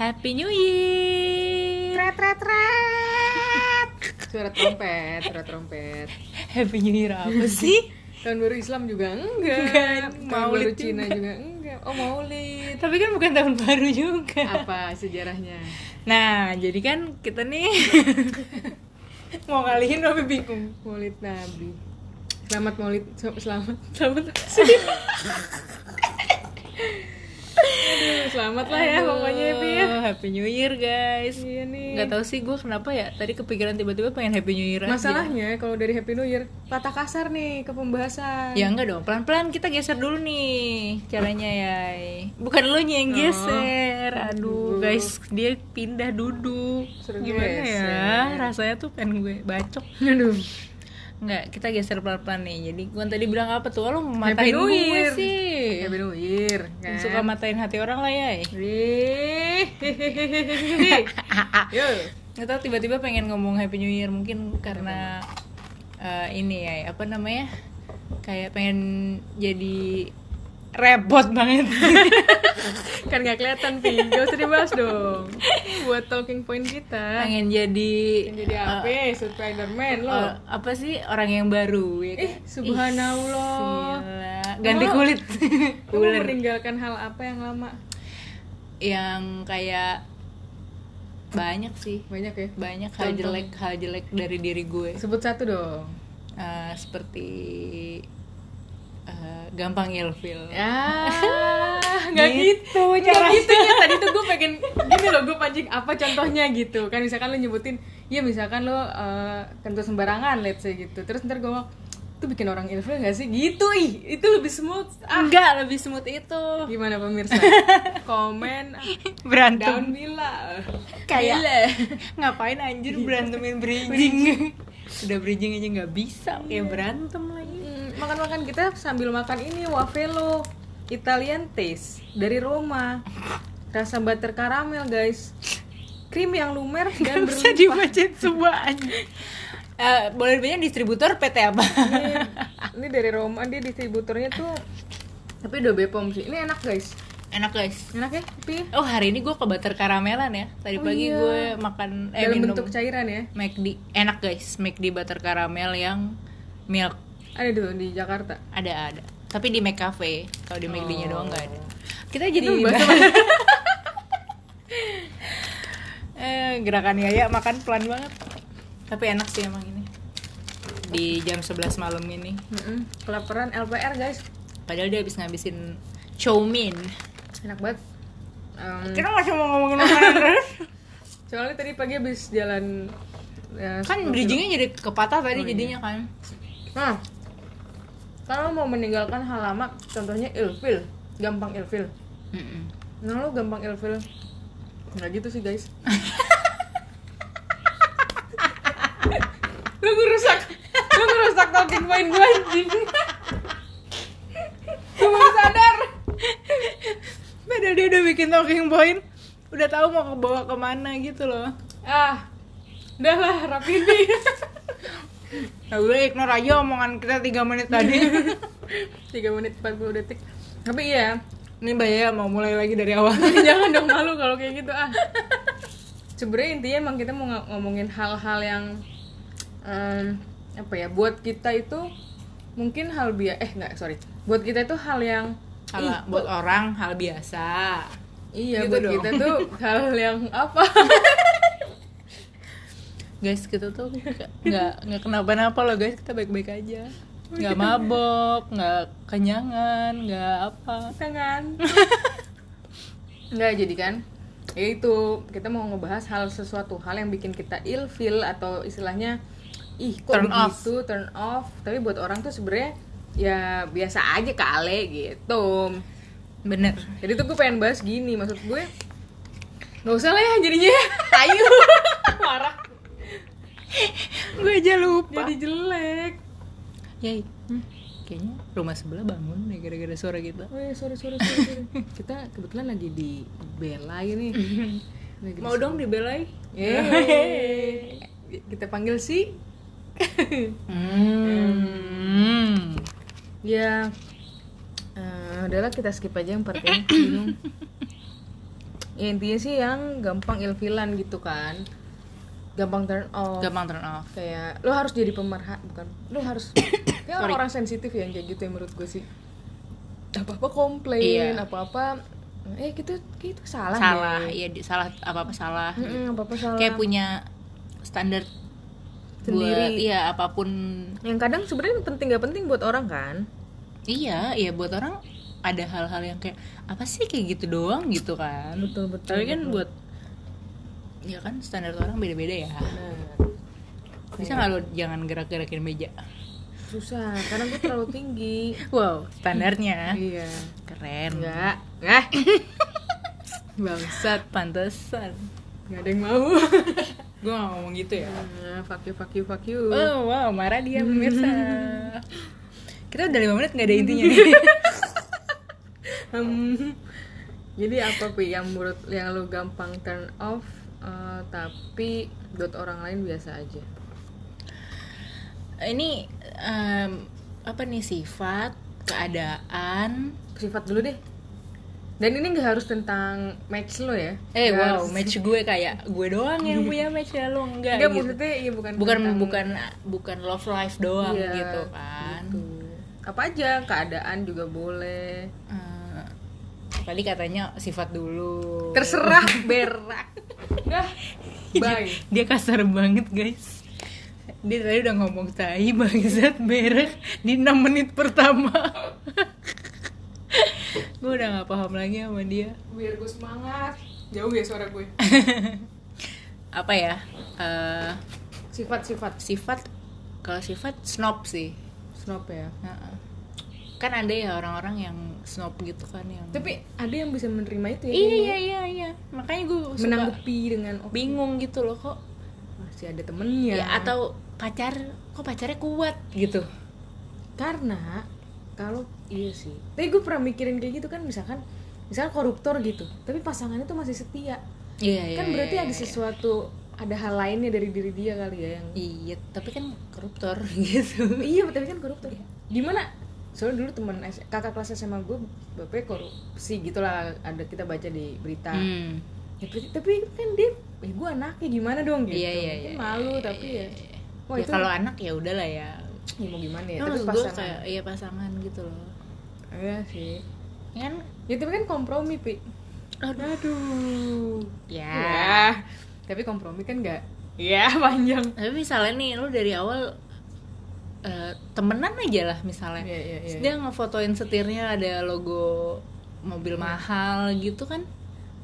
Happy New Year. Tret tret tret. Suara trompet, suara trompet. Happy New Year apa sih? Tahun baru Islam juga enggak. Enggak, Tahun Maulid baru Cina juga. juga enggak. Oh, Maulid. Tapi kan bukan tahun baru juga. Apa sejarahnya? Nah, jadi kan kita nih mau ngalihin tapi bingung. Maulid Nabi. Selamat Maulid, selamat, selamat sih. Aduh, selamat lah ya pokoknya Epi ya. Happy New Year guys. Iya nih. Gak tau sih gue kenapa ya Tadi kepikiran tiba-tiba pengen Happy New Year aja. Masalahnya kalau dari Happy New Year patah kasar nih ke pembahasan. Ya enggak dong, pelan-pelan kita geser dulu nih caranya ya. Bukan lo yang geser. Aduh, guys, dia pindah duduk. Suruh Gimana geser. ya? Rasanya tuh pengen gue bacok. Aduh. Enggak, kita geser pelan-pelan nih. Jadi gue tadi bilang apa tuh? Lo matain gue sih. Happy New Year. Kan? Suka matain hati orang lah ya. Wih. Yo. Tahu tiba-tiba pengen ngomong Happy New Year mungkin karena eh, ini ya apa namanya kayak pengen jadi repot banget kan nggak kelihatan pi gak usah dibahas dong buat talking point kita. Pengen jadi Yang jadi apa? Spiderman lo. eh, apa sih? Orang yang baru ya kan? eh subhanallah. Gila. ganti Oh. kulit. ular. meninggalkan hal apa yang lama? Yang kayak banyak sih. Banyak ya? Banyak hal Contoh. jelek hal jelek dari diri gue. Sebut satu dong. Eh, seperti eh, gampang ilfil. Ya. Nggak Gitu gitu. Caranya. gitu ya. Tadi tuh gue pengen gini loh gue pancing apa contohnya gitu. Kan misalkan lo nyebutin ya misalkan lo eh, kentut sembarangan let's say gitu. Terus ntar gue itu bikin orang ilfil gak sih? Gitu ih itu lebih smooth. Ah. Enggak lebih smooth itu. Gimana pemirsa? Komen ah, berantem. Bila. Kayak- Gila. ngapain anjir berantemin bridging. udah bridging aja nggak bisa. Kayak berantem lagi makan-makan kita sambil makan ini wafelo Italian taste dari Roma rasa butter karamel guys krim yang lumer dan Gak bisa dibacain semua aja Eh, boleh dibilang distributor PT apa? ini, ini dari Roma dia distributornya tuh tapi udah Bepom sih ini enak guys Enak guys. enak ya tapi Oh hari ini gue ke butter karamelan ya. Tadi Oh, pagi iya. gue makan eh dalam minum bentuk cairan ya McD. Enak guys, McD butter karamel yang milk ada tuh di Jakarta ada ada. Tapi di McCafe. Kalau di McD-nya Oh. doang nggak ada. Kita jadi Itu bahasa eh gerakan Yaya makan pelan banget. Tapi enak sih emang ini. Di jam 11 malam ini. Mm-mm, kelaparan LPR guys Padahal dia habis ngabisin chow mein. enak banget Em, Kita masih mau ngomongin makanan terus. soalnya tadi pagi habis jalan ya, kan 10 kilo. bridgingnya jadi kepatah tadi Oh, iya. jadinya kan. Nah, kalau mau meninggalkan hal lama, contohnya ilfil, gampang ilfil. Mm-mm. Nah, lo gampang ilfil. Nggak gitu sih, guys. lo ngerusak, lo ngerusak talking point gue anjing. gue sadar. Padahal dia udah bikin talking point, udah tahu mau ke bawa ke mana gitu loh. Ah, udah lah, rapiin nih. Ya udah ignore aja omongan kita 3 menit tadi. 3 menit 40 detik. Tapi iya, Ini Mbak Yaya mau mulai lagi dari awal. jangan dong malu kalau kayak gitu ah sebenarnya intinya emang kita mau ng- ngomongin hal-hal yang em, apa ya buat kita itu mungkin hal biasa eh nggak sorry buat kita itu hal yang Hal ih, buat orang hal biasa. iya gitu buat dong. kita tuh hal yang apa Guys, kita tuh nggak nggak kenapa-napa loh guys, kita baik-baik aja. Nggak mabok, nggak kenyangan, nggak apa. tangan nggak jadi kan ya itu kita mau ngebahas hal sesuatu hal yang bikin kita ilfil atau istilahnya ih kok Turn off. begitu turn off tapi buat orang tuh sebenarnya ya biasa aja kali gitu Bener. jadi tuh gue pengen bahas gini maksud gue nggak usah lah ya jadinya marah Gue aja lupa. jadi jelek Yay. Hmm, kayaknya rumah sebelah bangun nih gara-gara suara kita. oh ya sorry sorry sorry, sorry. kita kebetulan lagi di belai nih Lagi Mau dong dibelai? Yeay. kita panggil si Hmm. ya eh, udahlah kita skip aja yang part ini bingung ya intinya sih yang gampang ilfilan gitu kan gampang turn off. Gampang turn off. Kayak lo harus jadi pemerhati bukan lo harus kayak orang, orang sensitif yang kayak gitu ya menurut gue sih. Apa apa komplain Iya. apa apa eh gitu gitu salah salah iya di- salah apa apa salah Mm-mm, apa apa salah. Kayak punya standar Sendiri. buat iya apa pun. Yang kadang sebenarnya penting gak penting buat orang kan? Iya iya buat orang ada hal-hal yang kayak apa sih kayak gitu doang gitu kan. Betul betul tapi kan buat ya kan standar orang beda-beda ya. Bisa nggak lo jangan gerak-gerakin meja? Susah karena gue terlalu tinggi. Wow standarnya. Iya. Keren. Enggak enggak bangsat. Pantesan. Nggak ada yang mau. Gue gak ngomong gitu ya. Nah, fuck you fuck you fuck you. Oh wow marah dia pemirsa. Kita udah lima menit nggak ada intinya nih. Hmm, jadi apa pi yang menurut yang lu gampang turn off eh, tapi buat orang lain biasa aja. Ini em, apa nih sifat keadaan? Sifat dulu deh. Dan ini nggak harus tentang match lo ya. Eh Nggak wow harus- match gue kayak gue doang yang punya match ya lo enggak Nggak, gitu. maksudnya iya bukan bukan tentang- bukan bukan love life doang Iya, gitu kan. gitu. apa aja keadaan juga boleh. Eh, tadi katanya sifat dulu. Terserah berak bye dia kasar banget guys. Dia tadi udah ngomong tai bangsat berak di 6 menit pertama. Gue udah nggak paham lagi sama dia. Biar gue semangat. Jauh ya suara gue apa ya? Eh, sifat-sifat sifat. kalau sifat snob sih. Snob ya. Kan ada ya orang-orang yang snob gitu kan yang tapi ada yang bisa menerima itu ya iya iya iya iya. Makanya gue menanggapi dengan oh, bingung gitu loh kok masih ada temennya. Ya atau pacar kok pacarnya kuat gitu. Karena kalau iya sih. Tapi gue pernah mikirin kayak gitu kan misalkan misalkan koruptor gitu tapi pasangannya tuh masih setia. Iya iya kan berarti iya, ada iya. sesuatu ada hal lainnya dari diri dia kali ya yang iya tapi kan koruptor gitu. Iya tapi kan koruptor. Gimana soalnya dulu teman kakak kelas SMA gue bapaknya korupsi gitulah ada kita baca di berita. Hmm. ya, tapi kan dia eh gue anaknya gimana dong gitu. Iya iya Mungkin iya malu iya, tapi iya, ya. iya. wah ya itu kalau anak ya udahlah ya. Ya mau gimana ya Nah, tapi maksud gue pasangan. kayak iya pasangan gitu loh. Iya sih. Ya kan? Ya tapi kan kompromi pi. Aduh. Ya. Ya tapi kompromi kan nggak ya panjang. Tapi misalnya nih lu dari awal eh, temenan aja lah misalnya. Iya, iya, Terus iya. dia ngefotoin setirnya ada logo mobil Iya. mahal gitu kan.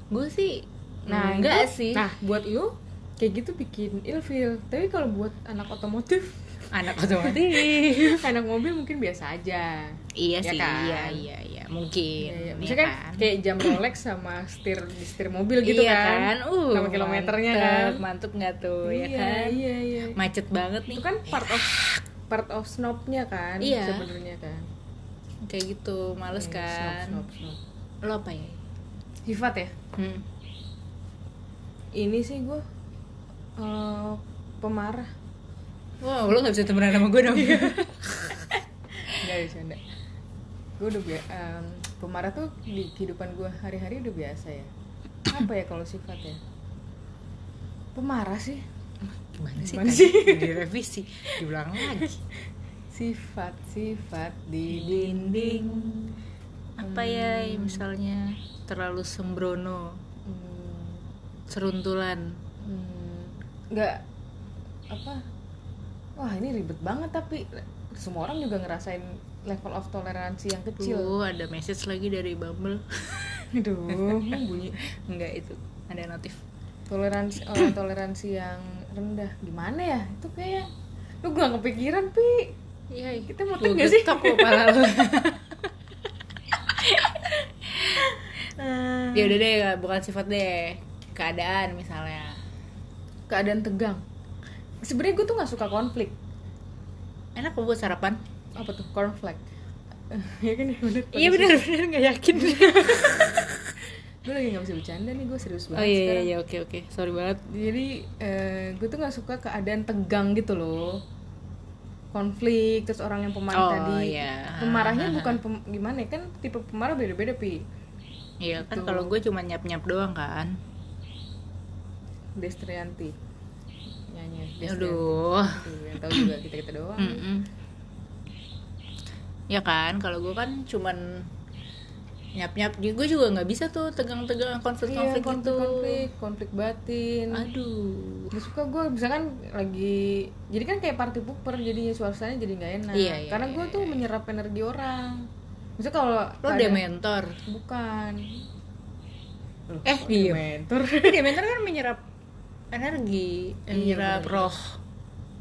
Gue sih nah enggak itu- sih. nah buat lu kayak gitu bikin ilfeel tapi kalau buat anak otomotif anak otomotif. anak mobil mungkin biasa aja. Iya Ya sih kan? iya iya iya mungkin Iya, iya. ya Maksudnya kan, kayak jam Rolex sama setir di setir mobil gitu iya kan, uh sama kilometernya mantep, kan? mantep nggak tuh ya iya, kan? iya iya. Macet banget nih. itu kan part of part of snobnya kan Iya. sebenarnya kan. Kayak gitu males Iya, kan? snob, snob, snob. lo apa ya? Sifat ya? Hmm. ini sih gue eh, pemarah. Wow lo nggak bisa temenan sama gue dong. Nggak bisa enggak gue udah bia- em, pemarah tuh di kehidupan gue hari-hari udah biasa ya. Apa ya kalau sifat ya? Pemarah sih gimana sih Gimana tadi? sih? direvisi diulang lagi. Sifat sifat di dinding. Apa ya misalnya terlalu sembrono hmm, seruntulan. Hmm, nggak apa? Wah ini ribet banget tapi semua orang juga ngerasain level of toleransi yang kecil. Tuh ada message lagi dari Bumble. Aduh. Bunyi enggak itu ada notif. Toleransi oh, toleransi yang rendah. Gimana ya? Itu kayak lu gak kepikiran pi. Iya kita mau Gua gak sih? lo pala lu ya udah deh bukan sifat deh. Keadaan misalnya. Keadaan tegang. Sebenarnya gue tuh nggak suka konflik. Enak kok buat sarapan. Apa tuh? Cornflake. Ya kan ya bener. Iya benar benar nggak yakin gue lagi nggak bisa bercanda nih gue serius oh banget iya iya sekarang. iya oke oke. Sorry banget. Jadi eh, gue tuh nggak suka keadaan tegang gitu loh. Konflik terus orang yang pemarah Oh, tadi. iya. pemarahnya bukan pem- gimana ya kan tipe pemarah beda-beda pi. Iya kan Gitu. kalau gue cuma nyap nyap doang kan. Destrianti. Nyanyi aduh. Tuh, yang tahu juga kita kita doang. Mm-mm. ya kan kalau gue kan cuman nyap nyap gue juga nggak bisa tuh tegang tegang konflik iya konflik gitu. konflik konflik batin. Aduh. Gak suka gue misalkan lagi jadi kan kayak party pooper jadinya suasananya jadi nggak enak. Iya, iya, karena iya, gue tuh menyerap energi orang. Misalnya kalau lo ada- dementor? Bukan. Loh, Eh, diem. dementor? Dementor kan menyerap energi Iya, menyerap benar. roh.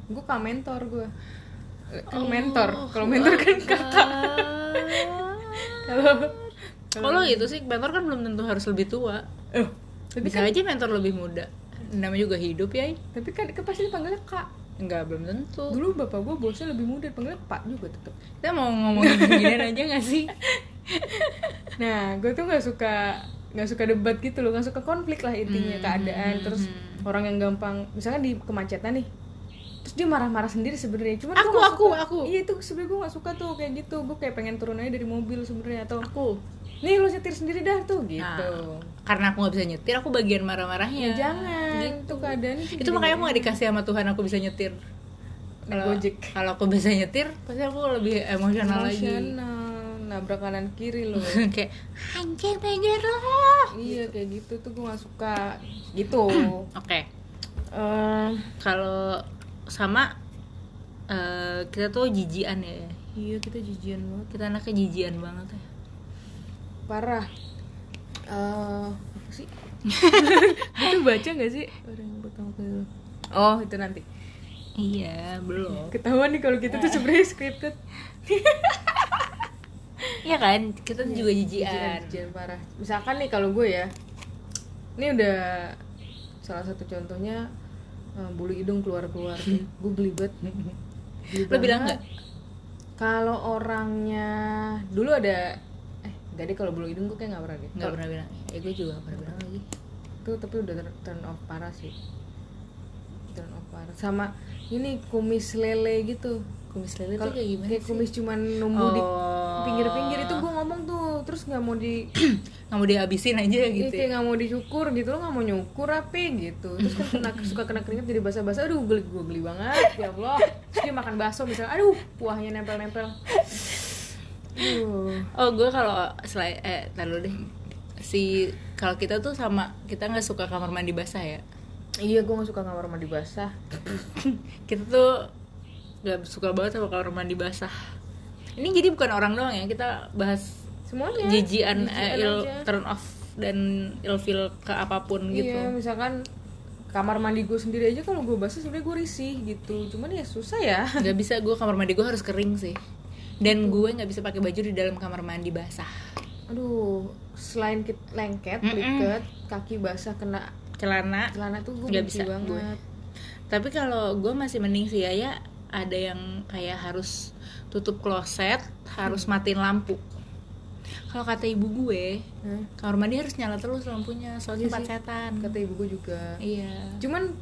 Gue mentor gue kan Oh, mentor. Kalau mentor kan kakak kalau kalau gitu sih mentor kan belum tentu harus lebih tua eh tapi bisa kan aja mentor lebih muda namanya juga hidup ya tapi kan, kan pasti dipanggilnya kak enggak belum tentu dulu bapak gue bosnya lebih muda dipanggilnya pak juga tetap kita mau ngomongin beginian aja gak sih Nah, gue tuh nggak suka nggak suka debat gitu loh, nggak suka konflik lah intinya Hmm, keadaan. hmm, Terus hmm. orang yang gampang, misalkan di kemacetan nih, terus dia marah-marah sendiri sebenarnya. Cuman Aku, aku, suka. aku. Iya itu sebenarnya gue nggak suka tuh kayak gitu. Gue kayak pengen turun aja dari mobil sebenarnya atau aku nih lu nyetir sendiri dah tuh gitu. Nah, karena aku nggak bisa nyetir aku bagian marah-marahnya Ya, jangan, itu keadaan itu makanya aku nggak dikasih sama Tuhan aku bisa nyetir. Kalau kalau aku bisa nyetir pasti aku lebih emosional lagi. Nabrak kanan kiri loh. kayak anjing minggir lo iya kayak gitu tuh gue nggak suka. Gitu. oke. Eh, kalau sama eh, kita tuh jijian ya. Iya kita jijian banget. kita anaknya jijian banget ya parah. Eh apa sih? Itu baca nggak sih? Orang yang pertama kali oh itu nanti. Iya belum. Ketahuan nih kalau kita tuh sebenarnya scripted. Iya kan? Kita tuh juga jijian. jijian parah. Misalkan nih kalau gue ya ini udah salah satu contohnya eh, bulu hidung keluar keluar gue Geli lo bilang banget. nggak? Kalau orangnya dulu ada gak deh kalau bulu hidung gue kayak nggak pernah deh nggak pernah bilang. Ya gue juga nggak pernah bilang lagi. Tuh tapi udah turn- off parah sih. Turn off parah. Sama ini kumis lele gitu. Kumis lele Kalau tuh kayak gimana kayak sih? kumis cuman numbuh di Oh. pinggir-pinggir. Itu gue ngomong tuh terus nggak mau di nggak mau dihabisin aja Iya, gitu kayak ya. nggak mau dicukur gitu lo nggak mau nyukur apa gitu. Terus kan kena, suka kena keringat jadi basah-basah. Aduh geli gue geli banget ya allah. Terus dia makan bakso misalnya aduh kuahnya nempel-nempel. Oh gue kalau selain eh dulu deh. Si kalau kita tuh sama kita nggak suka kamar mandi basah ya? Iya gue nggak suka kamar mandi basah. Kita tuh nggak suka banget sama kamar mandi basah. Ini jadi bukan orang doang ya kita bahas semuanya. jijian eh, il aja. turn off dan ilfil ke apa pun gitu. Iya, misalkan kamar mandi gue sendiri aja kalau gue basah sebenarnya gue risih gitu. Cuman ya susah ya. nggak bisa gue kamar mandi gue harus kering sih dan gue nggak bisa pakai baju di dalam kamar mandi basah Aduh, selain kit lengket, Mm-mm. liket, kaki basah kena celana celana tuh gue Nggak bisa banget. gue. tapi kalau gue masih mending sih ya ya ada yang kayak harus tutup kloset harus matiin lampu kalau kata ibu gue Hah? kamar mandi harus nyala terus lampunya soalnya Iya tempat setan Kata ibu gue juga. iya Cuman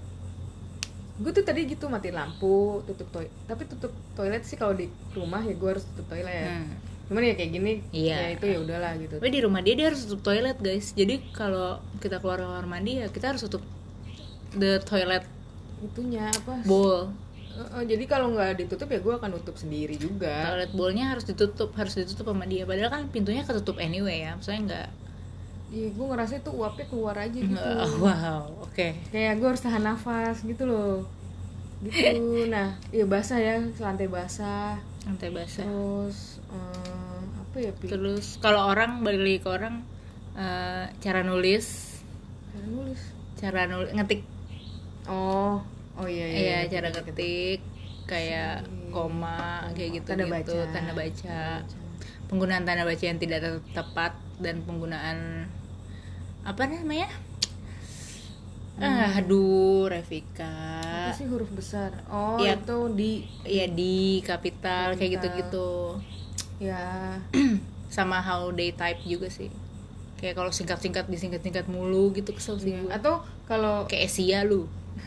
gue tuh tadi gitu matiin lampu, tutup toilet. Tapi tutup toilet sih kalau di rumah ya gue harus tutup toilet. Hmm. Cuman ya kayak gini, Iya. ya itu ya udahlah gitu. tapi di rumah dia dia harus tutup toilet guys jadi kalau kita keluar kamar mandi ya kita harus tutup the toilet Itunya apa? bowl jadi kalau nggak ditutup ya gue akan tutup sendiri juga. toilet bowlnya harus ditutup harus ditutup sama dia padahal kan pintunya ketutup anyway ya maksudnya nggak Iya, gue ngerasa itu uapnya keluar aja gitu. nggak- wow oke Kayak gue harus tahan nafas gitu loh. Gitu. Nah, iya basah ya, lantai basah. lantai basah Terus eh, apa ya? Pi? terus kalau orang balik lagi ke orang eh, cara nulis Cara nulis. cara nulis ngetik Oh, oh iya iya. iya iya. cara ngetik kayak koma kayak gitu Tanda gitu baca. tanda baca penggunaan tanda baca yang tidak te- tepat dan penggunaan apa namanya? Ah aduh Revika. Apa sih huruf besar? Oh, Iya. itu di ya di kapital kayak Kapital. gitu-gitu. Ya. Sama how they type juga sih. Kayak kalau singkat-singkat disingkat-singkat mulu gitu kesel sih gue atau kalau kayak Asia lu.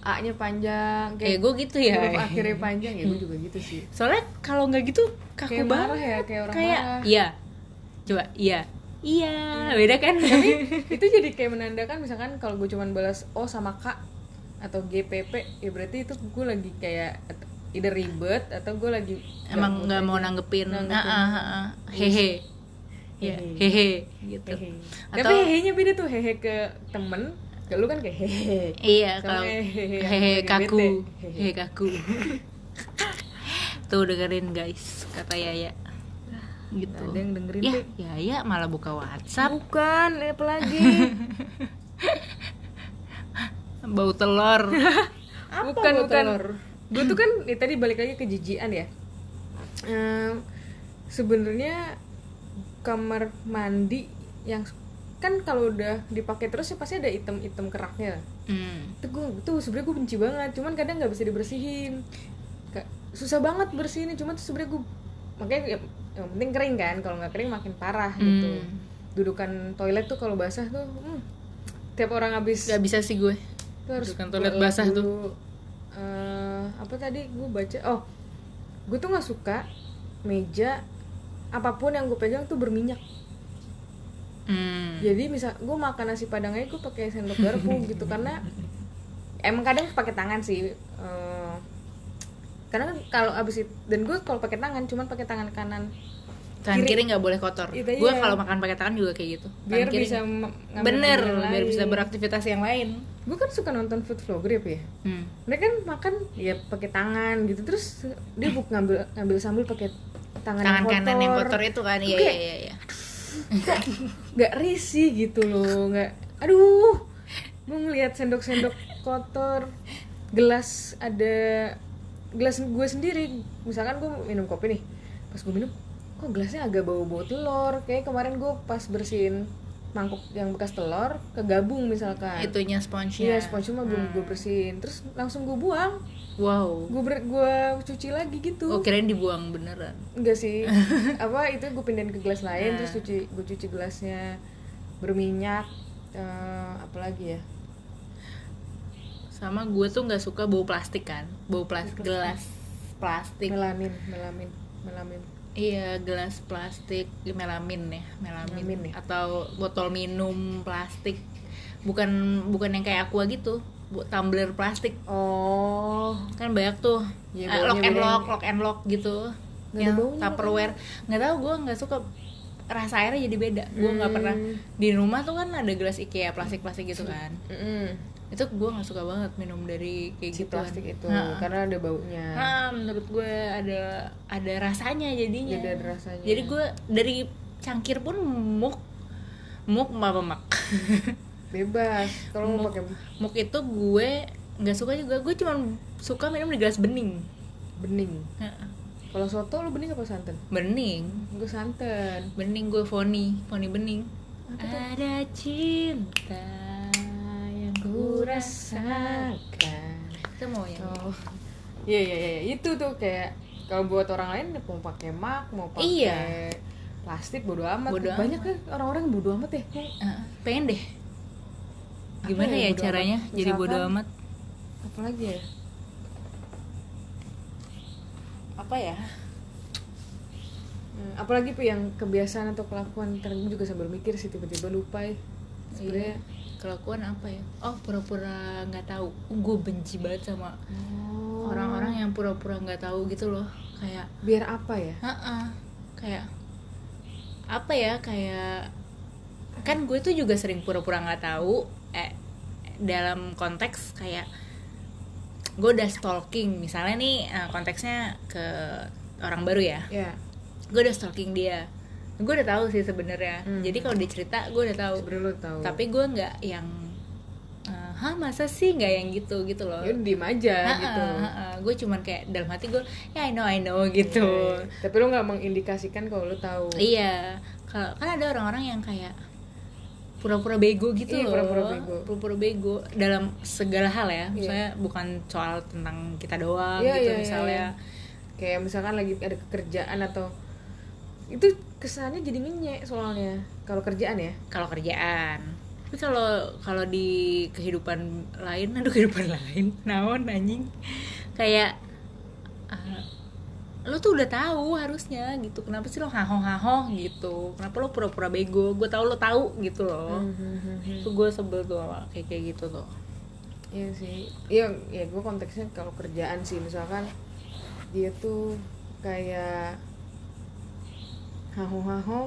A-nya panjang kayak gue gitu ya. huruf akhirnya panjang ya gue juga gitu sih. soalnya kalau nggak gitu kaku Kayak banget marah ya, kayak orang kayak marah. iya. Coba iya iya beda kan? Itu jadi kayak menandakan misalkan kalau gue cuman balas O sama K atau GPP ya berarti itu gue lagi kayak either ribet atau gue lagi emang nggak mau nanggepin. Nanggepin. Ah, ah, ah, hehe. Ya hehe. Gitu. Hehe. atau tapi hehe beda tuh hehe ke temen ke lu kan kayak hehe. Iya kalau hehe hehe kaku. hehe kaku. Tuh dengerin guys kata Yaya gitu. Ada yang dengerin ya deh Yaya malah buka WhatsApp. Bukan apa lagi bau telur. Bukan bau bukan. telur? gue tuh kan ya, tadi balik lagi ke jijian ya. Ehm, sebenarnya kamar mandi yang kan kalau udah dipakai terus ya pasti ada item-item keraknya. Hmm. itu gue tuh sebenarnya gue benci banget cuman kadang nggak bisa dibersihin. Susah banget bersihin cuman tuh sebenarnya gue makanya ya, yang penting kering kan kalau nggak kering makin parah gitu Hmm. dudukan toilet tuh kalau basah tuh hmm, tiap orang habis Gak bisa sih gue tuh harus Dudukan toilet gue basah tuh. dulu. Eh, apa tadi gue baca oh gue tuh nggak suka meja apa pun yang gue pegang tuh berminyak hmm. jadi misal gue makan nasi padang aja gue pakai sendok garpu gitu karena emang kadang pakai tangan sih Eh, karena kan kalau abis itu dan gue kalau pakai tangan cuman pakai tangan kanan tangan kiri. nggak boleh kotor. Gue iya. kalau makan pakai tangan juga kayak gitu. Tangan biar kiri. bisa nggak- bener biar bisa beraktivitas yang lain. Gue kan suka nonton food vlogger ya ya. Hmm. mereka kan makan ya pakai tangan gitu. Terus dia buk ngambil ngambil sambal pakai tangan, tangan yang kanan yang kotor itu kan. Iya iya iya iya. nggak risih gitu loh nggak aduh. Gue ngeliat sendok-sendok kotor gelas ada gelas gue sendiri. Misalkan gue minum kopi nih pas gue minum kok gelasnya agak bau-bau telur? Kayak kemarin gue pas bersihin mangkuk yang bekas telur kegabung misalkan. Itunya sponge iya spons mah belum gue bersihin. Terus langsung gue buang. Wow. Gue ber gue cuci lagi gitu. Oh kirain dibuang beneran? Enggak sih. Apa itu gue pindahin ke gelas lain Nah. terus cuci gue cuci gelasnya. Berminyak eh, apa lagi ya sama gue tuh nggak suka bau plastik kan. Bau plastik. gelas plastik. Melamin melamin melamin. Iya gelas plastik melamin ya melamin, Melamin ya. atau botol minum plastik. Bukan bukan yang kayak aqua gitu. Bu tumbler plastik. Oh. Kan banyak tuh. Eh, baunya lock and lock lock and lock gitu. Nggak ada yang tupperware. Nggak tahu gue nggak suka. Rasa airnya jadi beda. Gue nggak Hmm. pernah. Di rumah tuh kan ada gelas ikea plastik plastik gitu kan. Mm-mm. Itu gue nggak suka banget minum dari kayak si gitu plastik itu Nah. karena ada baunya Nah, menurut gue ada ada rasanya jadinya. Jadi ada rasanya. Jadi gue dari cangkir pun muk muk apa mak. bebas kalau mau pakai muk itu gue nggak suka juga. Gue cuma suka minum di gelas bening. bening Heeh. kalau soto lu bening apa santan Bening, gue santan bening gue foni, foni bening. Ada cinta ku rasakan. Itu mau yang oh iya iya iya itu tuh kayak kalau buat orang lain mau pakai mak mau pakai Iya. plastik bodo amat Bodo banyak amat. kan orang-orang yang bodo amat ya Heeh, pengen deh. Gimana ya ya, bodo caranya amat? jadi bodo Misalkan- amat? apalagi ya Apa ya? Hmm, apalagi tuh yang kebiasaan atau kelakuan gue juga sambil mikir sih tiba-tiba lupa ya sebenarnya Iya. Kelakuan apa ya? Oh pura-pura nggak tahu. Gue benci banget sama oh, orang-orang yang pura-pura nggak tahu gitu loh. Kayak biar apa ya? "Ha-ha," kayak apa ya? Kayak kan gue tuh juga sering pura-pura nggak tahu eh dalam konteks kayak gue udah stalking. Misalnya nih eh, konteksnya ke orang baru ya. Ya gue udah stalking dia gue udah tahu sih sebenarnya. Hmm. jadi kalau dia cerita gue udah tahu. Tahu. Tapi gue nggak yang eh, hah masa sih nggak yang gitu? Gitu loh. Ya diem aja gitu. gue cuman kayak dalam hati gue ya I know I know gitu. Iya, tapi lo nggak mengindikasikan kalau lo tahu. Iya. Kalau kan ada orang-orang yang kayak pura-pura bego gitu Iya, loh. pura-pura bego. pura-pura bego dalam segala hal ya. Misalnya bukan soal tentang kita doang Iya, gitu iya, iya, misalnya. kayak misalkan lagi ada pekerjaan atau itu kesannya jadi minyak soalnya kalau kerjaan ya? Kalau kerjaan. Tapi kalau kalau di kehidupan lain aduh kehidupan lain naon anjing. Kayak ah, lo tuh udah tahu harusnya gitu. Kenapa sih lo haho haho gitu? Kenapa lo pura-pura bego? Gue tahu lo tahu gitu loh. Hmm. tuh gue sebel tuh kayak kayak gitu tuh. Iya sih, iya ya gue konteksnya kalau kerjaan sih. Misalkan dia tuh kayak haho haho,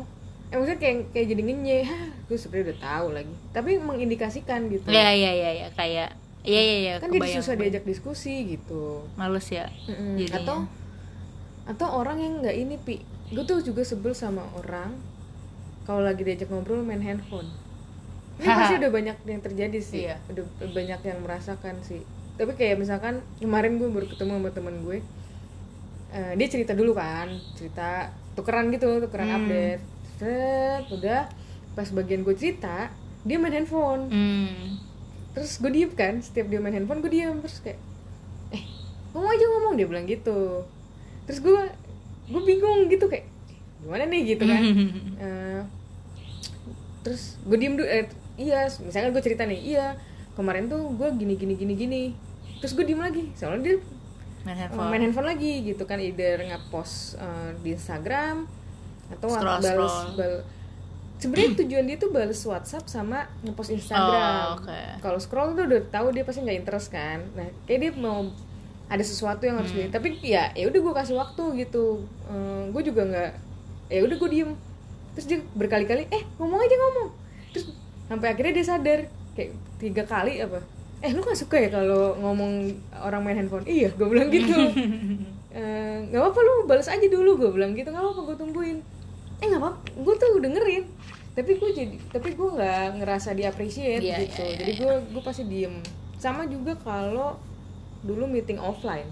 eh maksudnya kayak kayak jadi ngenye, gue sebenarnya udah tahu lagi, tapi mengindikasikan gitu. ya ya ya ya kayak iya iya iya kan jadi kebayang, susah kebayang. diajak diskusi gitu. males ya Mm-mm. jadinya. Atau atau orang yang nggak ini pi, gue tuh juga sebel sama orang kalau lagi diajak ngobrol main handphone. Ini pasti udah banyak yang terjadi sih, Iya. udah banyak yang merasakan sih. Tapi kayak misalkan kemarin gue baru ketemu sama temen gue, Eh, dia cerita dulu kan, cerita tukeran gitu, tukeran Hmm. update. Set, udah pas bagian gue cerita, dia main handphone hmm. terus gue diem kan setiap dia main handphone gue diem terus kayak eh ngomong aja ngomong dia bilang gitu terus gue gue bingung gitu kayak gimana nih gitu kan Eh, terus gue diem dulu eh, iya misalnya gue cerita nih iya kemarin tuh gue gini gini gini gini terus gue diem lagi soalnya dia main eh, handphone main handphone lagi gitu kan either nge-post eh, di Instagram atau Scroll, balas bal- sebenarnya tujuan dia tuh balas WhatsApp sama nge-post Instagram. Oh, oke. kalau scroll tuh udah tahu dia pasti nggak interest kan. Nah kayak dia mau ada sesuatu yang harus Hmm. dia tapi ya ya udah gue kasih waktu gitu. Gue juga nggak ya udah gue diem. Terus dia berkali-kali eh ngomong aja ngomong. Terus sampai akhirnya dia sadar kayak tiga kali apa eh lu gak suka ya kalau ngomong orang main handphone? Iya gue bilang gitu. Eh, nggak apa-apa lu balas aja dulu gue bilang gitu. Nggak apa-apa gue tungguin. Eh nggak apa gue tuh dengerin. Tapi gue jadi tapi gue nggak ngerasa di appreciate Iya, gitu. iya, iya, jadi gue gue pasti diem. Sama juga kalau dulu meeting offline.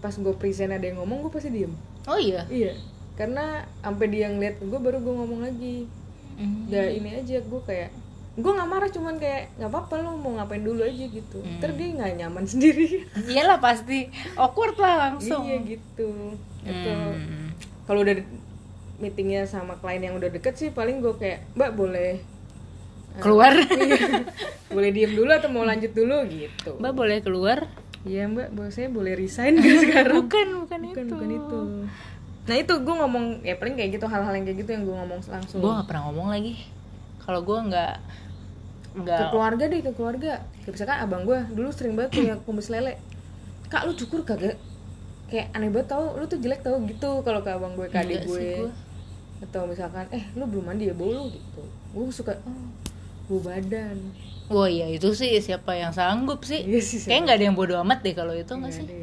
Pas gue present ada yang ngomong gue pasti diem. Oh iya? Iya. Karena sampai dia ngeliat gue baru gue ngomong lagi. Hmm. udah ini aja gue kayak gue nggak marah cuman kayak nggak apa-apa lo mau ngapain dulu aja gitu. Hmm. ntar dia nggak nyaman sendiri. Iyalah pasti awkward lah langsung. Iya gitu. Atau Hmm. kalau udah meetingnya sama klien yang udah deket sih paling gue kayak mbak boleh eh, keluar. iya, boleh diem dulu atau mau lanjut dulu gitu. Mbak boleh keluar? Iya mbak saya boleh resign nggak sekarang. Bukan bukan, bukan itu. bukan itu. Nah itu gue ngomong ya paling kayak gitu hal-hal yang kayak gitu yang gue ngomong langsung. Gue nggak pernah ngomong lagi kalau gue nggak ke nggak keluarga deh ke keluarga. Kayak misalkan abang gue dulu sering banget punya kumis lele. Kak lu cukur kagak? Kayak aneh banget tau lu tuh jelek tau gitu kalau ke abang gue ke adik gue atau misalkan eh lu belum mandi ya bau lu gitu. Gue suka oh bau badan. Wah iya itu sih siapa yang sanggup sih? Iya sih, Kayak nggak ada yang bodo amat deh kalau itu nggak sih? ada.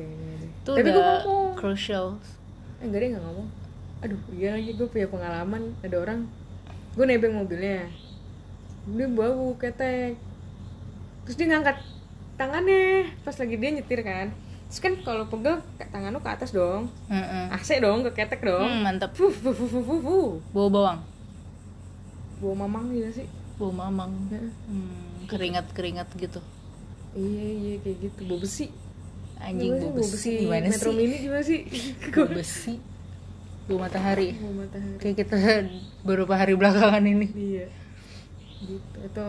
Itu tapi gue ngomong. crucial. eh, enggak deh nggak ngomong. Aduh iya lagi gue punya pengalaman. Ada orang gue nebeng mobilnya dia bau ketek terus dia ngangkat tangannya pas lagi dia nyetir kan terus kan kalau pegel tangan lu ke atas dong Heeh. AC dong ke ketek dong Hmm, mantep. fuh fuh fuh fuh fuh, fuh. Bawa bawang, bawa mamang gitu sih bawa mamang. Heeh. Hmm, keringat keringat gitu. iya iya kayak gitu bau besi Anjing bau besi gimana metro sih? mini gimana sih Bau besi. Bau matahari. bau matahari Kayak kita beberapa hari belakangan ini. iya gitu. Atau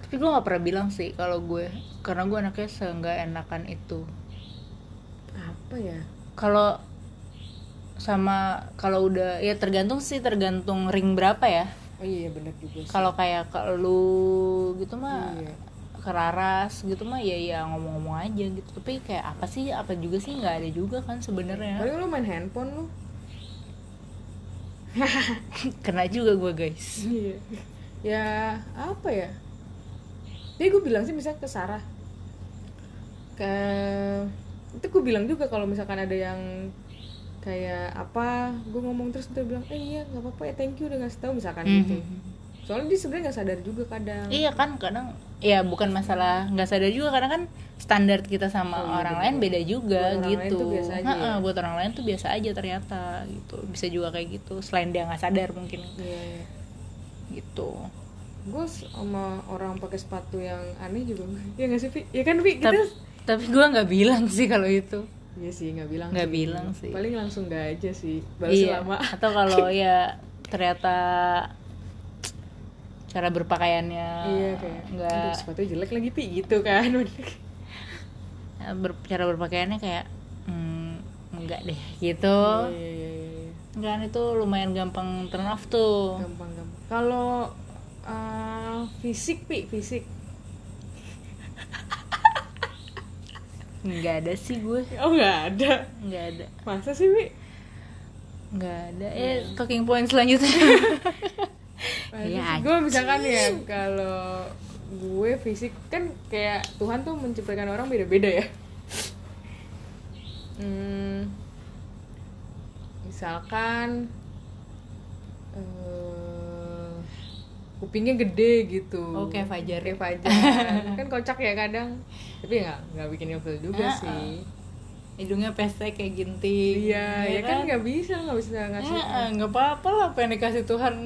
Tapi gue nggak pernah bilang sih kalau gue, karena gue anaknya seenggak enakan itu. apa ya? Kalau sama kalau udah ya tergantung sih tergantung ring berapa ya. oh iya benar juga kalau kayak ke lu gitu mah Iya. keraras gitu mah ya ya ngomong-ngomong aja gitu. Tapi kayak apa sih apa juga sih nggak ada juga kan sebenarnya. Paling lu main handphone lu. Kena juga gue guys. Iya ya apa ya jadi gue bilang sih misalnya ke Sarah ke itu gue bilang juga kalau misalkan ada yang kayak apa gue ngomong terus dia bilang eh iya nggak apa-apa ya thank you udah ngasih tahu misalkan gitu Mhm. soalnya dia sebenarnya nggak sadar juga kadang iya kan kadang ya bukan masalah nggak sadar juga karena kan standar kita sama Oh, iya, orang bener. lain beda juga Buat orang lain gitu tuh biasa aja Ha-ha, ya? buat orang lain tuh biasa aja ternyata gitu bisa juga kayak gitu selain dia nggak sadar mungkin iya, iya. Gitu. Gue sama orang pakai sepatu yang aneh juga ya nggak sih Pi? ya kan Pi kita tapi tapi gue nggak bilang sih kalau itu. Iya sih nggak bilang Nggak bilang sih. paling langsung nggak aja sih balas iya lama. atau kalau ya ternyata cara berpakaiannya iya kayak nggak "Aduh, sepatunya jelek lagi pi gitu kan. Ber- cara berpakaiannya kayak hmm, enggak deh gitu. Iya, iya, iya. Kan itu lumayan gampang turn off tuh. Gampang gampang. Kalau uh, fisik pi fisik. Nggak ada sih gue. Oh nggak ada. Nggak ada. Masa sih pi? Nggak ada. Eh talking point selanjutnya. Ya, gue misalkan ya kalau gue fisik kan kayak Tuhan tuh menciptakan orang beda-beda ya hmm, misalkan eh, kupingnya gede gitu. Oh, kayak Fajar. kayak Fajar. Kan kocak ya kadang. Tapi nggak nggak bikin ilfil juga Ah, sih. Hidungnya pesek kayak ginting. Iya ya kan nggak bisa nggak bisa ngasih Ya, eh, nggak apa-apa lah apa yang dikasih Tuhan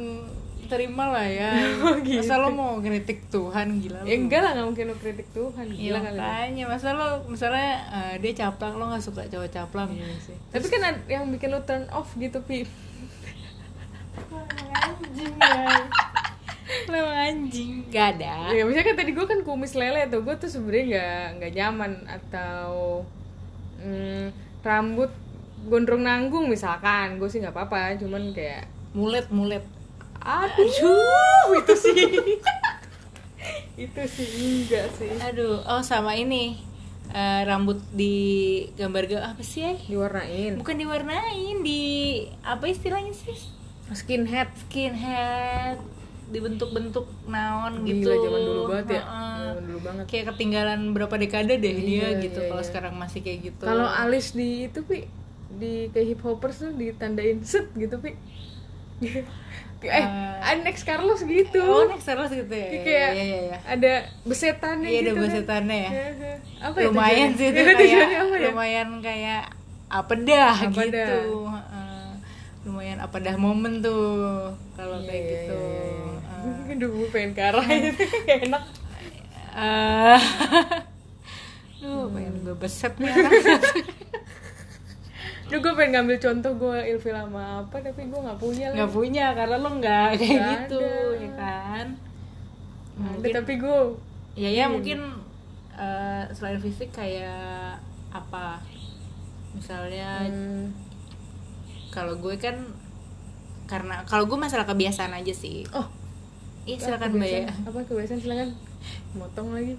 terima lah ya. Oh, gitu. masa lo mau kritik Tuhan gila lo. Ya enggak lah nggak mungkin lo kritik Tuhan gila kali. lo. makanya. Masa lo misalnya eh, dia caplak lo nggak suka cowok caplak Iya sih. Tapi kan yang bikin lo turn off gitu, Pi. anjing ya. Lo anjing. Gak ada. Ya, misalnya kan tadi gue kan kumis lele tuh, gue tuh sebenarnya nggak nggak nyaman. Atau mm, rambut gondrong nanggung misalkan, gue sih nggak apa-apa, cuman kayak mulet mulet aduh itu sih. Itu sih enggak sih. Aduh oh sama ini eh, rambut di gambar ga apa sih? Ya diwarnain. Bukan diwarnain di apa istilahnya sih? Skinhead. Skinhead. Dibentuk-bentuk naon Gila, gitu. zaman dulu banget ya. Zaman dulu banget. Kayak ketinggalan berapa dekade deh dia Iya, gitu iya, kalau iya. sekarang masih kayak gitu. Kalau alis di itu pi di kayak hip hoppers tuh ditandain set gitu pi eh Eh. next Carlos gitu oh next terus gitu ya Kayak iya iya iya ada besetannya iya ada gitu kan. besetannya ya apa ya lumayan tujuannya? sih itu Iya, kayak apa ya? lumayan kayak apa dah Apa gitu dah. Heeh. lumayan apa dah momen tuh kalau Iya, kayak iya, gitu iya, iya. Aduh, gue pengen ke arah itu kayak enak. Eh, Duh, pengen gue beset nih. Duh, gue pengen ngambil contoh gue ilfil sama apa, tapi gue nggak punya lah. nggak punya karena lo nggak kayak Nggak gitu ada. ya kan Ada, mungkin tapi gue ya ya mungkin eh, selain fisik kayak apa misalnya hmm, kalau gue kan karena kalau gue masalah kebiasaan aja sih oh Iya silakan mbak ya Apa kebiasaan silakan. Motong lagi.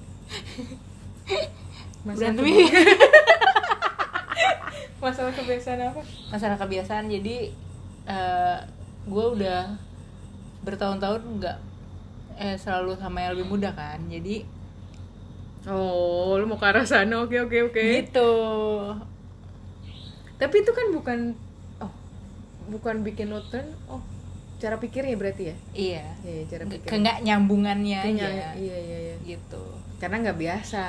berantem kebi- ya? Masalah kebiasaan apa? masalah kebiasaan jadi eh, gue udah bertahun-tahun nggak eh selalu sama yang lebih muda kan jadi Oh, lu mau ke arah sana. Oke, oke, oke. gitu Tapi itu kan bukan oh, bukan bikin lo turn oh, cara pikirnya berarti ya? iya Iya, iya, cara ke pikir. nggak nyambungannya Kayaknya, aja iya, iya, iya. gitu Karena nggak biasa.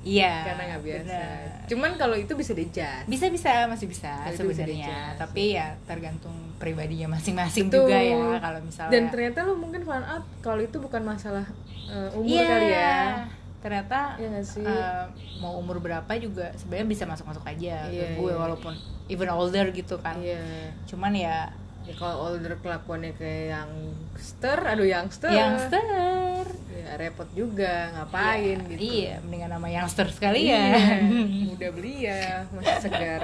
Iya Karena nggak biasa. benar. Cuman kalau itu bisa dijudge. bisa bisa masih bisa sebenarnya tapi ya tergantung pribadinya masing-masing juga ya kalau misalnya Dan ternyata lo mungkin find out kalau itu bukan masalah uh, umur Iya, kali ya. ternyata Iya nggak sih? eh, mau umur berapa juga sebenarnya bisa masuk-masuk aja Iya, ke gue iya. walaupun even older gitu kan Iya. cuman ya Ya kalau older kelakuannya kayak youngster, aduh youngster. youngster Ya repot juga, ngapain Iya, gitu. iya mendingan nama youngster sekali Iya, ya Mudah belia, masih segar.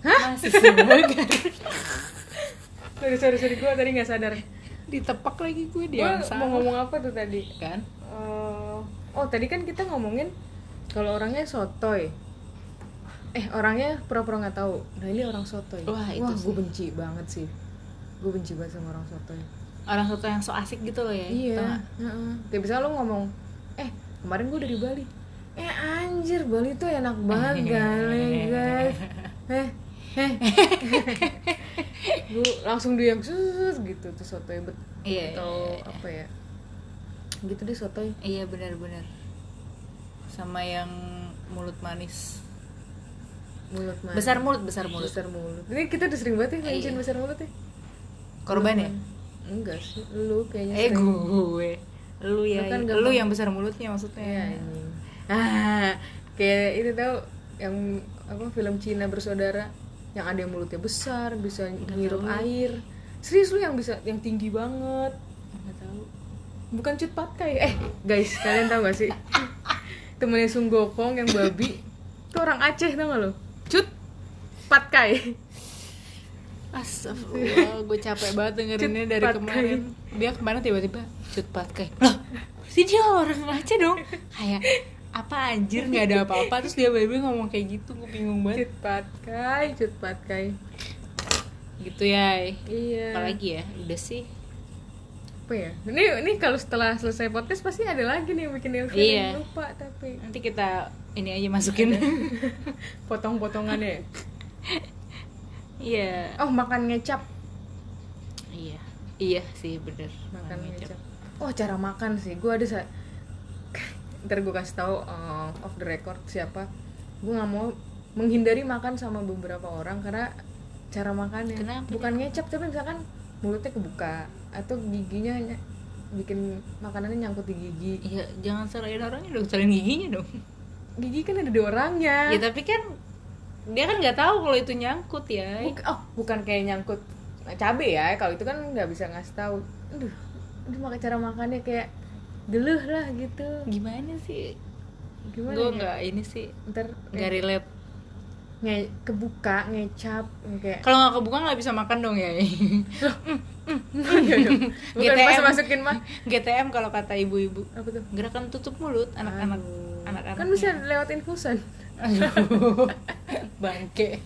masih segar Sorry, sorry, sorry, gue tadi nggak sadar. ditepak lagi gue Gue dia mau ngomong apa tuh tadi? kan Eh, oh, tadi kan kita ngomongin kalau orangnya sotoy. Eh, orangnya pura-pura nggak tahu. Nah, ini orang sotoy. Wah, itu gue sih. benci banget sih. Gue benci banget sama orang sotoy. orang satu yang so asik gitu loh ya Iya. heeh. Kayak misalnya lo ngomong, eh kemarin gue udah di Bali. Eh anjir Bali tuh enak banget kali guys. Eh, eh. gue langsung dia yang sus gitu tuh sotoy bet Iya, atau iya, iya. apa ya? Gitu deh sotoy. iya benar-benar sama yang mulut manis Mulut mana? besar mulut besar mulut besar mulut. Ini kita udah sering banget ya Iya. besar mulut ya. korban ya Enggak sih, lu kayaknya eh sering. gue lu ya Lu kan lu gampang. yang besar mulutnya maksudnya Iya, anjing. Ah, kayak itu tau yang apa film Cina bersaudara yang ada yang mulutnya besar bisa ngirup air. Serius lu yang bisa yang tinggi banget. nggak tahu Bukan cut patkai. Eh, guys, kalian tahu gak sih? Temennya Sung Gokong yang babi. Itu orang Aceh tau gak lo? Cut patkai Astagfirullah, gue capek banget dengerinnya dari Patkai. kemarin. Dia kemarin tiba-tiba? Cut patkai Loh, sih dia orang Aceh dong. Kayak, apa anjir gak ada apa-apa. Terus dia baby ngomong kayak gitu, gue bingung banget. Cut patkai cut patkai Gitu ya iya. Apalagi ya, udah sih. Apa ya? Ini ini kalau setelah selesai podcast pasti ada lagi nih yang bikin Elvin Iya. lupa tapi. Nanti kita ini aja masukin. Potong-potongannya Iya. Oh makan ngecap. Iya. Iya sih bener. Makan Orang ngecap. oh cara makan sih. Gue ada sa- ntar gue kasih tahu uh, off the record siapa. Gue nggak mau menghindari makan sama beberapa orang karena cara makannya. Kenapa bukan ngecap tapi misalkan mulutnya kebuka atau giginya ny- bikin makanannya nyangkut di gigi. Iya jangan salahin orangnya dong, salahin giginya dong. Gigi kan ada di orangnya. Ya tapi kan dia kan nggak tahu kalau itu nyangkut ya. Buk- oh bukan kayak nyangkut cabe ya kalau itu kan nggak bisa ngasih tahu. Aduh aduh makan cara makannya kayak geluh lah gitu. Gimana sih? gimana Gue ya? nggak ini sih. Ntar nggak relate. nge kebuka ngecap kayak Kalau nggak kebuka nggak bisa makan dong ya. bukan pas masukin mah GTM kalau kata ibu-ibu. apa tuh? Gerakan tutup mulut anak-anak anak-anak. kan bisa lewat infusan Aduh, bangke.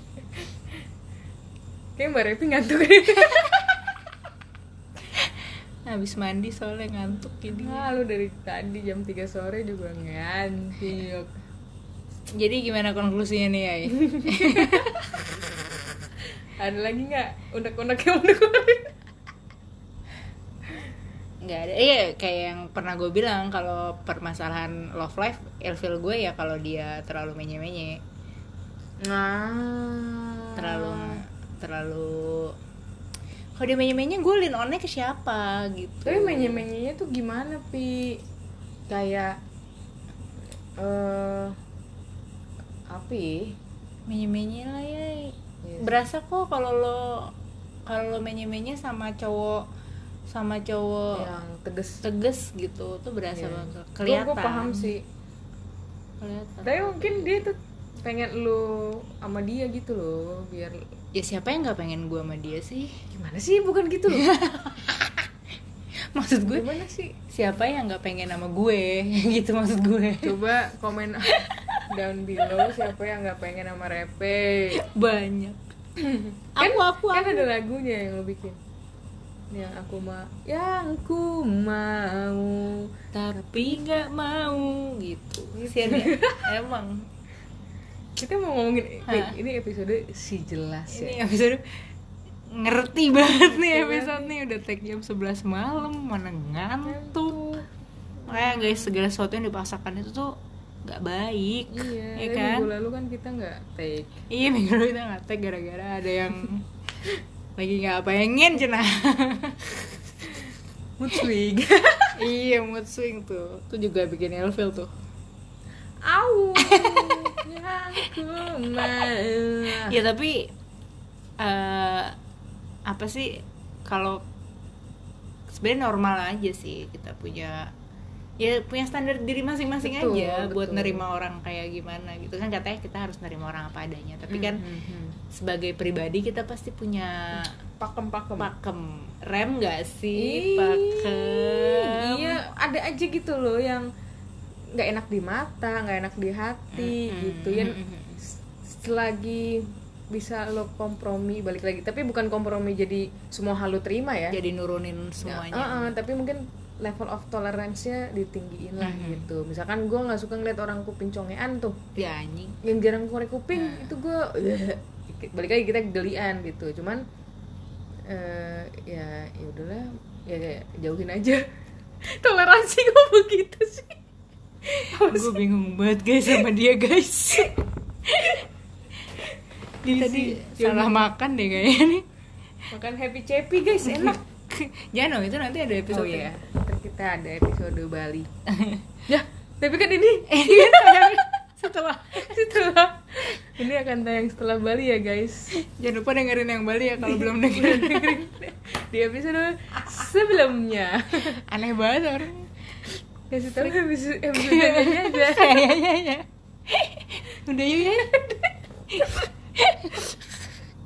kayak mbak Repi ngantuk Habis mandi soalnya ngantuk jadi. ah lu dari tadi jam 3 sore juga ngantuk Jadi gimana konklusinya nih, Ay? ada lagi nggak unek-unek yang dikeluarin nggak ada. Iya kayak yang pernah gue bilang kalau permasalahan love life ilfil gue ya kalau dia terlalu menye menye nah. Terlalu terlalu kalau dia menye menye gue lean onnya ke siapa gitu. Tapi menye-menyenya tuh gimana pi? Kayak eh apa ya? menye menye lah ya Iya. berasa kok kalau lo kalau lo menye menye sama cowok sama cowok yang tegas. tegas gitu tuh berasa Iya. banget. Kelihatan gua paham sih. Kelihatan. Tapi mungkin dia tuh pengen lu sama dia gitu loh biar ya siapa yang nggak pengen gue sama dia sih? Gimana sih? Bukan gitu loh. Maksud gue gimana sih? siapa yang nggak pengen sama gue? Gitu maksud gue. Coba komen down below siapa yang nggak pengen sama Repe. Banyak. Kan, aku aku kan aku. ada lagunya yang lo bikin yang aku mau yang ku mau tapi nggak mau gitu. Kasian ya emang. Kita mau ngomongin Hah? ini episode si jelas ini ya. episode ngerti banget nih Ngerti episode nih udah tag jam 11 malam mana ngantuk. Makanya guys segala sesuatu yang dipaksakan itu tuh nggak baik iya ya tapi kan? minggu lalu kan kita nggak take. Iya minggu lalu kita nggak tag gara-gara ada yang lagi nggak pengen cina mood swing iya mood swing tuh tuh juga bikin ilfil tuh Au, mau. ya tapi eh apa sih kalau sebenarnya normal aja sih kita punya ya punya standar diri masing-masing Betul, aja buat betul. nerima orang kayak gimana gitu kan katanya kita harus nerima orang apa adanya tapi kan Hmm, hmm, hmm. Sebagai pribadi kita pasti punya pakem pakem. Pakem rem gak Ih, sih pakem. iya. Ada aja gitu loh yang nggak enak di mata nggak enak di hati Mm-mm. gitu. Ya selagi bisa lo kompromi balik lagi. Tapi bukan kompromi jadi semua hal lo terima ya. Jadi nurunin Ya, semuanya uh-uh, tapi mungkin level of tolerance-nya ditinggiin lah Mhm. gitu. Misalkan gue nggak suka ngeliat orang kuping congean tuh. Ya anjing. Yang jarang korek kuping Nah. itu gue balik lagi kita gelian gitu. Cuman eh, ya ya udahlah ya kayak jauhin aja. Toleransi gue begitu sih. Gue bingung banget guys sama dia guys. Dia tadi Iya. salah makan deh kayaknya nih. Makan happy cepi guys enak. Jangan dong itu nanti ada episode oh iya. ntar kita ada episode Bali. Ya tapi kan ini kan tayang setelah setelah. Ini akan tayang setelah Bali ya guys. Jangan lupa dengerin yang Bali ya kalau belum dengerin. di episode sebelumnya. Aneh banget orang. Kasih tahu episode episode aja. Kayaknya ya udah yuk ya